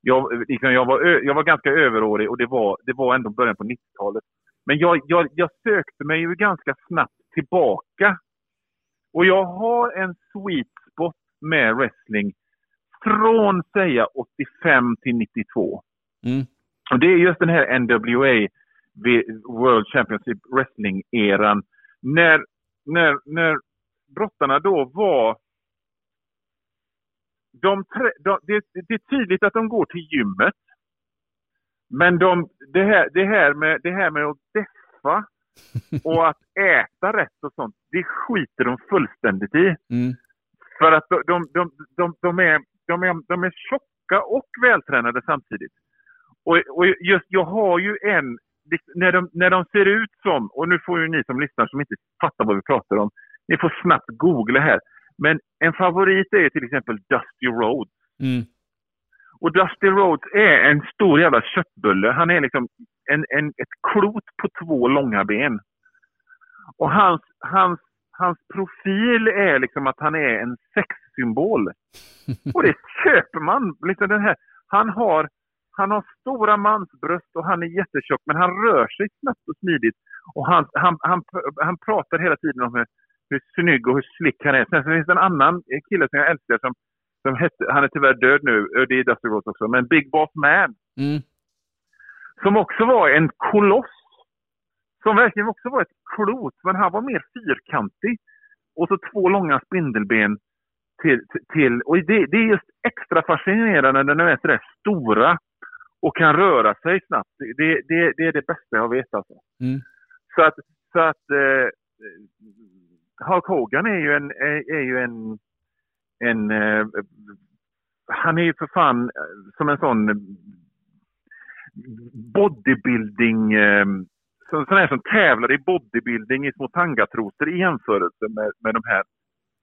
Jag, liksom, jag, var, ö, jag var ganska överårig och det var, det var ändå början på 90-talet. Men jag, jag, jag sökte mig ju ganska snabbt tillbaka. Och jag har en sweet spot med wrestling från säga 85 till 92. Mm. Och det är just den här NWA World Championship Wrestling-eran. När, när, när brottarna då var... De, de, det, det är tydligt att de går till gymmet. Men de, det, här, det, här med, det här med att deffa och att äta rätt och sånt, det skiter de fullständigt i. Mm. För att de, de, de, de, de, är, de, är, de är tjocka och vältränade samtidigt. Och, och just, jag har ju en, när de, när de ser ut som, och nu får ju ni som lyssnar som inte fattar vad vi pratar om, ni får snabbt googla här. Men en favorit är till exempel Dusty Rhodes. Mm. Och Dusty Rhodes är en stor jävla köttbulle. Han är liksom en, en, ett klot på två långa ben. Och hans, hans, hans profil är liksom att han är en sexsymbol. Och det köper man. Liksom den här, han, har, han har stora mansbröst och han är jättetjock men han rör sig snabbt och smidigt. Och han, han, han, han pratar hela tiden om hur, hur snygg och hur slick han är. Sen finns det en annan kille som jag älskar som, som hette, han är tyvärr död nu, det är Dusty Rhodes också, men Big Boss Man. Mm. Som också var en koloss. Som verkligen också var ett klot, men han var mer fyrkantig. Och så två långa spindelben till... till och det, det är just extra fascinerande när de är sådär stora och kan röra sig snabbt. Det, det, det är det bästa jag vet alltså. Mm. Så att, så att eh, Hulk Hogan är ju en, är, är ju en, en eh, han är ju för fan eh, som en sån bodybuilding, eh, så, sån här som tävlar i bodybuilding i små tangatrosor i jämförelse med, med de här,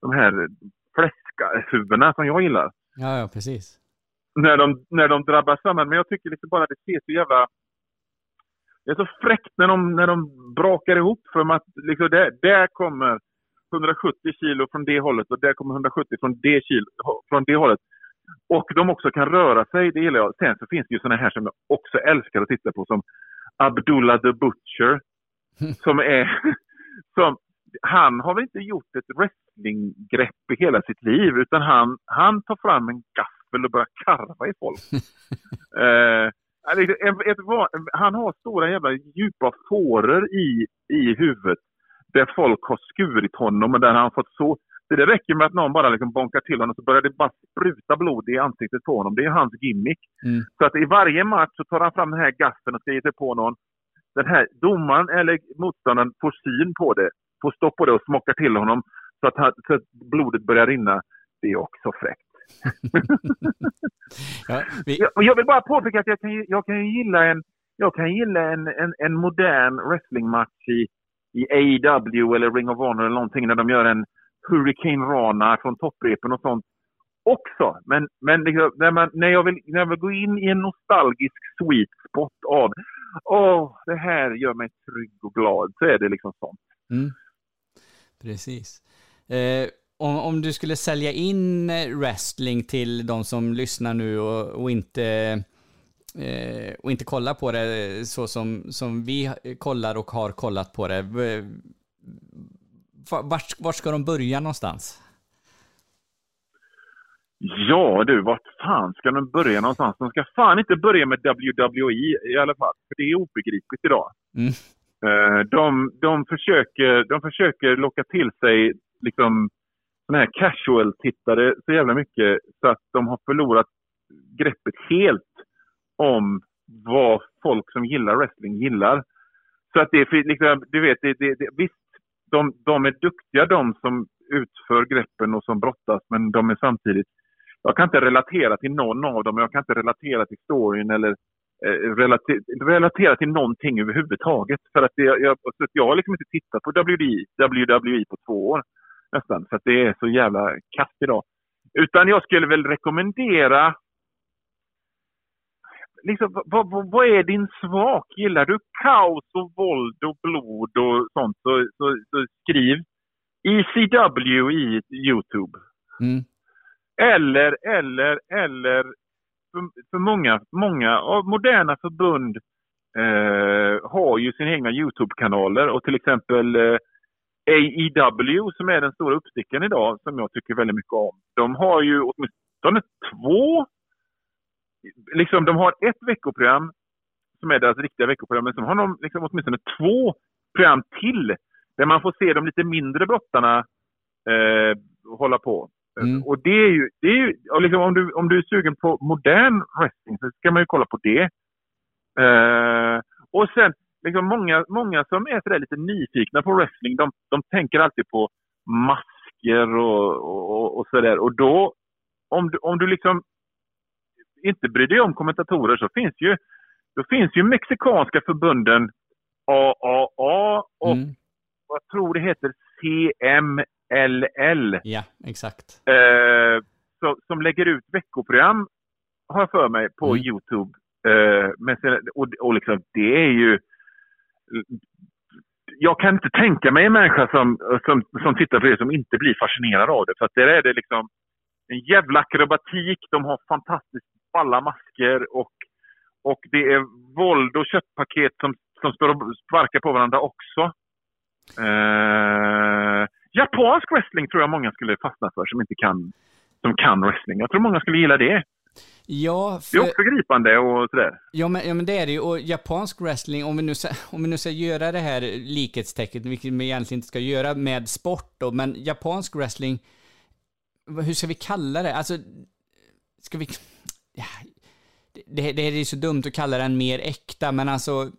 de här fläskahuvudena som jag gillar. Ja, ja, precis. När de, när de drabbas samman. Men jag tycker liksom bara det ser så jävla... Det är så fräckt när de, när de brakar ihop. För att liksom där, där kommer 170 kilo från det hållet och där kommer 170 från det, kilo, från det hållet. Och de också kan röra sig, det gillar jag. Sen så finns det ju sådana här som jag också älskar att titta på som Abdullah the Butcher. Som är... Som, han har väl inte gjort ett wrestlinggrepp i hela sitt liv utan han, han tar fram en gaffel och börjar karva i folk. eh, ett, ett, han har stora jävla djupa fåror i, i huvudet där folk har skurit honom och där han fått så... Det räcker med att någon bara liksom bonkar till honom så börjar det bara spruta blod i ansiktet på honom. Det är hans gimmick. Mm. Så att i varje match så tar han fram den här gaffeln och ska ge sig på någon. Den här domaren eller motståndaren får syn på det, får stopp på det och smockar till honom så att, han, så att blodet börjar rinna. Det är också fräckt. ja, vi... jag, jag vill bara påpeka att jag kan, jag kan gilla en, jag kan gilla en, en, en modern wrestlingmatch i, i AEW eller Ring of Honor eller någonting när de gör en Hurricane Rana från topprepen och sånt också. Men, men liksom, när, man, när, jag vill, när jag vill gå in i en nostalgisk sweet spot av åh, det här gör mig trygg och glad, så är det liksom sånt. Mm. Precis. Eh, om, om du skulle sälja in wrestling till de som lyssnar nu och, och inte eh, och inte kollar på det så som, som vi kollar och har kollat på det. Vart, vart ska de börja någonstans? Ja du, vart fan ska de börja någonstans? De ska fan inte börja med WWE i alla fall. För det är obegripligt idag. Mm. Eh, de, de, försöker, de försöker locka till sig liksom såna här casual-tittare så jävla mycket så att de har förlorat greppet helt om vad folk som gillar wrestling gillar. Så att det är liksom, du vet, det, det, det, visst, de, de är duktiga de som utför greppen och som brottas, men de är samtidigt jag kan inte relatera till någon av dem. Jag kan inte relatera till storyn eller eh, relater, relatera till någonting överhuvudtaget. För att det, jag, jag, jag har liksom inte tittat på WWE, WWE på två år nästan. För att det är så jävla kass idag. Utan jag skulle väl rekommendera Liksom, vad, vad, vad är din smak? Gillar du kaos och våld och blod och sånt så, så, så skriv ECW i Youtube. Mm. Eller, eller, eller för, för många, många av moderna förbund eh, har ju sina egna Youtube-kanaler och till exempel eh, AEW som är den stora uppstickaren idag som jag tycker väldigt mycket om. De har ju åtminstone två, liksom de har ett veckoprogram som är deras riktiga veckoprogram, men så har de liksom åtminstone två program till där man får se de lite mindre brottarna eh, hålla på. Mm. Och det är ju, det är ju och liksom om, du, om du är sugen på modern wrestling så ska man ju kolla på det. Eh, och sen, liksom många, många som är sådär lite nyfikna på wrestling, de, de tänker alltid på masker och, och, och sådär. Och då, om du, om du liksom inte bryr dig om kommentatorer så finns ju, då finns ju mexikanska förbunden AAA och Mm. jag tror det heter CMLL Ja, exakt. eh, så, som lägger ut veckoprogram, har jag för mig, på Mm. Youtube. Eh, med sina, och, och liksom, det är ju... Jag kan inte tänka mig en människa som, som, som tittar på det som inte blir fascinerad av det. För att där är det liksom en jävla akrobatik, de har fantastiskt balla masker och, och det är våld och köttpaket som, som står och sparkar på varandra också. Eh, japansk wrestling tror jag många skulle fastna för som inte kan, som kan wrestling. Jag tror många skulle gilla det. Ja, Det är för, också gripande och sådär. ja, men, ja, men det är det ju. Och japansk wrestling, om vi nu, om vi nu ska göra det här likhetstecknet, vilket vi egentligen inte ska göra med sport då, men japansk wrestling, hur ska vi kalla det? Alltså, ska vi... Ja, det, det är så dumt att kalla den mer äkta, men alltså...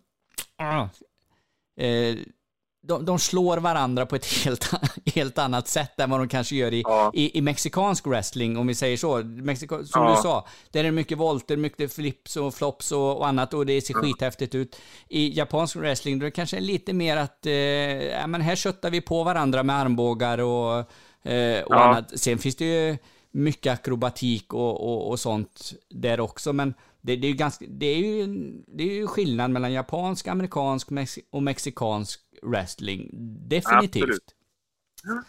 ah, eh, de, de slår varandra på ett helt, helt annat sätt än vad de kanske gör i, Ja. i, i mexikansk wrestling, om vi säger så. Mexiko, som Ja. du sa, där är det mycket volter, mycket flips och flops och, och annat och det ser skithäftigt ut. I japansk wrestling då är det kanske lite mer att, eh, ja, men här köttar vi på varandra med armbågar och, eh, och Ja. annat. Sen finns det ju mycket akrobatik och, och, och sånt där också, men det, det är ju ganska, det är ju, det är ju skillnad mellan japansk, amerikansk och mexikansk wrestling. Definitivt. Absolut.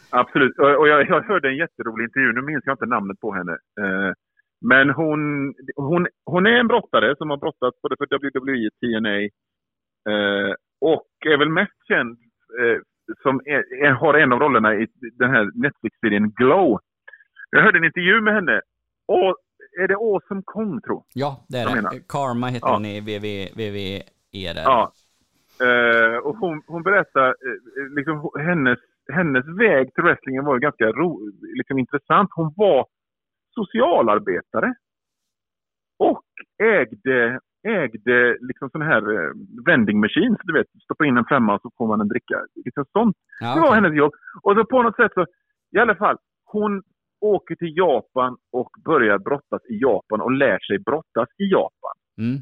Absolut. Och jag, jag hörde en jätterolig intervju, nu minns jag inte namnet på henne. Eh, men hon, hon, hon är en brottare som har brottats både för WWE och TNA. Eh, och är väl mest känd eh, som är, har en av rollerna i den här Netflix-serien Glow. Jag hörde en intervju med henne. Och är det Awesome Kong, tror Ja, det är det. Karma heter Ja. hon i VV, VVE där. Ja. Eh, och hon, hon berättar, eh, liksom, ho- hennes, hennes väg till wrestlingen var ganska ro, liksom, intressant. Hon var socialarbetare och ägde, ägde liksom sån här eh, vending machines, du vet, stoppa in en femma så får man en dricka. Liksom sånt. Ja, Det var hennes jobb. Och så på något sätt så, i alla fall, hon åker till Japan och börjar brottas i Japan och lär sig brottas i Japan. Mm.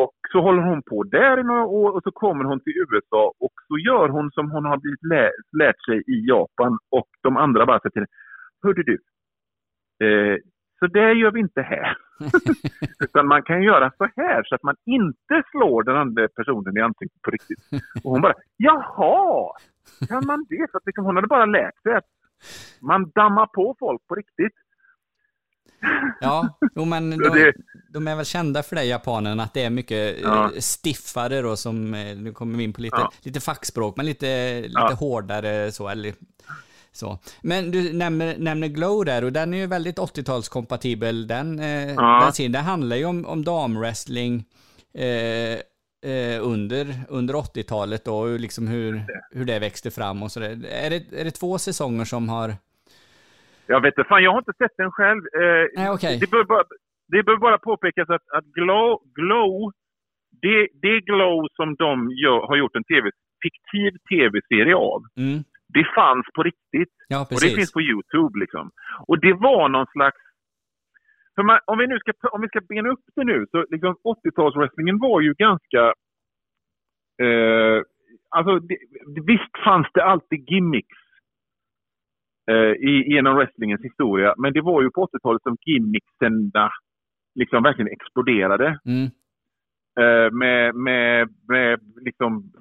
Och så håller hon på där i några år och så kommer hon till USA och så gör hon som hon har blivit lä lärt sig i Japan och de andra bara säger till Hörde du, eh, så det gör vi inte här. Utan man kan göra så här så att man inte slår den andra personen i ansiktet på riktigt. Och hon bara, jaha, kan man det? Så att liksom, hon hade bara lärt sig att man dammar på folk på riktigt. Ja, jo men de, de är väl kända för det, japanerna, att det är mycket Ja. eh, stiffare då som, eh, nu kommer vi in på lite, Ja. lite fackspråk, men lite, lite Ja. hårdare så, eller så. Men du nämner, nämner Glow där och den är ju väldigt 80-talskompatibel, den, eh, Ja. den. Det handlar ju om, om damwrestling eh, eh, under, under 80-talet då, och liksom hur, hur det växte fram och sådär. Är det, är det två säsonger som har... Jag vet inte, fan jag har inte sett den själv. Eh, Nej, okej. det, bör bara, det bör bara påpekas att, att Glow, Glow det, det Glow som de gör, har gjort en TV, fiktiv tv-serie av, Mm. det fanns på riktigt. Ja, Och det finns på Youtube liksom. Och det var någon slags... Man, om, vi nu ska, om vi ska bena upp det nu, så liksom 80-talswrestlingen var ju ganska... Eh, alltså, det, visst fanns det alltid gimmicks i, genom wrestlingens historia, men det var ju på 80-talet som gimmicksen liksom verkligen exploderade. Mm. Eh, med, med, med liksom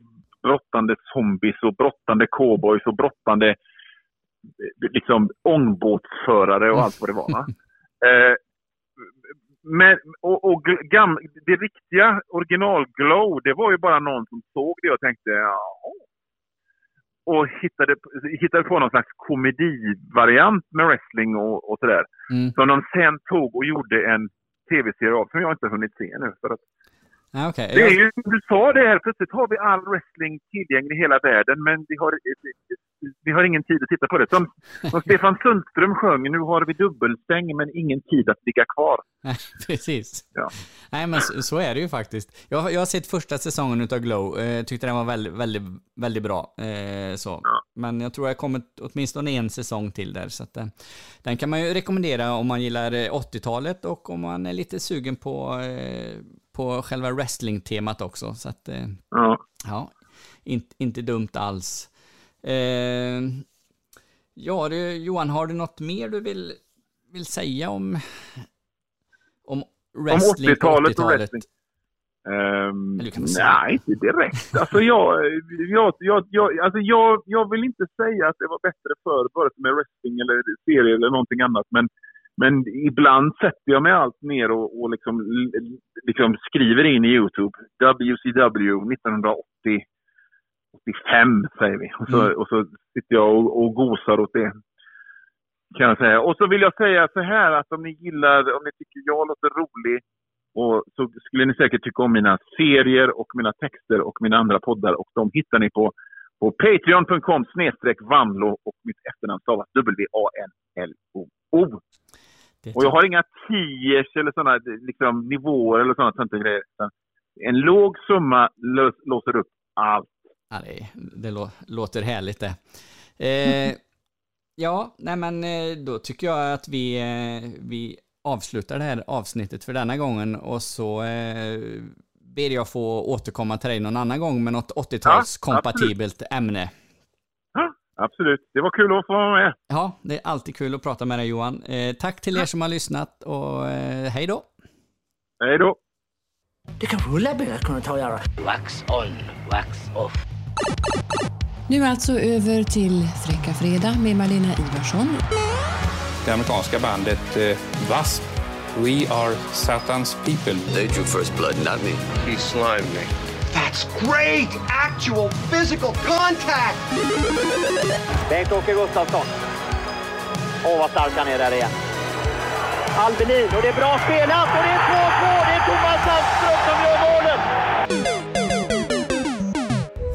brottande zombies och brottande cowboys och brottande eh, liksom ångbåtsförare och allt vad det var. Va? eh, men, och, och gam, det riktiga original-glow, det var ju bara någon som såg det och tänkte ja. Och hittade, hittade på någon slags komedivariant med wrestling och, och sådär. Mm. Som de sen tog och gjorde en tv-serie av som jag inte hunnit se nu. För att Ja, okej. det är ju som du sa det här, plötsligt har vi all wrestling tillgänglig i hela världen men vi har, vi har ingen tid att titta på det. Som, som Stefan Sundström sjöng, nu har vi dubbelstäng men ingen tid att ligga kvar. Nej, precis. Ja. Nej, men så, så är det ju faktiskt. Jag, jag har sett första säsongen utav Glow, eh, tyckte den var väldigt, väldigt, väldigt bra. Eh, så. Men jag tror jag kommer åtminstone en säsong till där. Så att, eh, den kan man ju rekommendera om man gillar eh, 80-talet och om man är lite sugen på, eh, på själva wrestling-temat också. Så att, eh, Ja. ja, inte, inte dumt alls. Eh, ja, du, Johan, har du något mer du vill, vill säga om, om wrestling på 80-talet och 80-talet? wrestling. Säga? nej, inte direkt. Alltså, jag, jag, jag, jag, alltså jag, jag vill inte säga att det var bättre förr, vare sig med wrestling eller serier eller någonting annat. Men, men ibland sätter jag mig allt ner och, och liksom, liksom skriver in i Youtube WCW 1980 85 säger vi. Och så, Mm. och så sitter jag och, och gosar åt det. Kan jag säga. Och så vill jag säga så här att om ni gillar, om ni tycker jag låter rolig och så skulle ni säkert tycka om mina serier och mina texter och mina andra poddar och de hittar ni på, på patreon.com snedstreck vanlo och mitt efternamn stavas W-A-N-L-O-O. Det Och jag har inga tiers eller sådana liksom, nivåer eller sådana sånt grejer. En låg summa lös, låser upp allt. Ja, det, det lå, låter härligt det. Eh, ja, nej men eh, då tycker jag att vi, eh, vi avslutar det här avsnittet för denna gången och så eh, ber jag få återkomma till dig någon annan gång med något 80-talskompatibelt ämne. Absolut. Det var kul att få vara med. Ja, det är alltid kul att prata med dig Johan. Eh, tack till er som har lyssnat och eh, hej då! Hej då! Det kanske Ulla bättre kunde ta och göra. Wax on, wax off. Nu alltså över till Fräcka Fredag med Malena Ivarsson. Det amerikanska bandet eh, W.A.S.P. We are Satan's people. They drew first blood, not me. He slimed me. That's great! Actual physical contact! Bengt-Åke Gustafsson. Åh, vad stark han är där igen. Albelin, och det är bra spelat och det är 2-2! Det är Thomas Sandström som gör målet!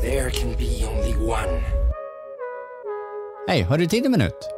There can be only one. Hej, har du tid en minut?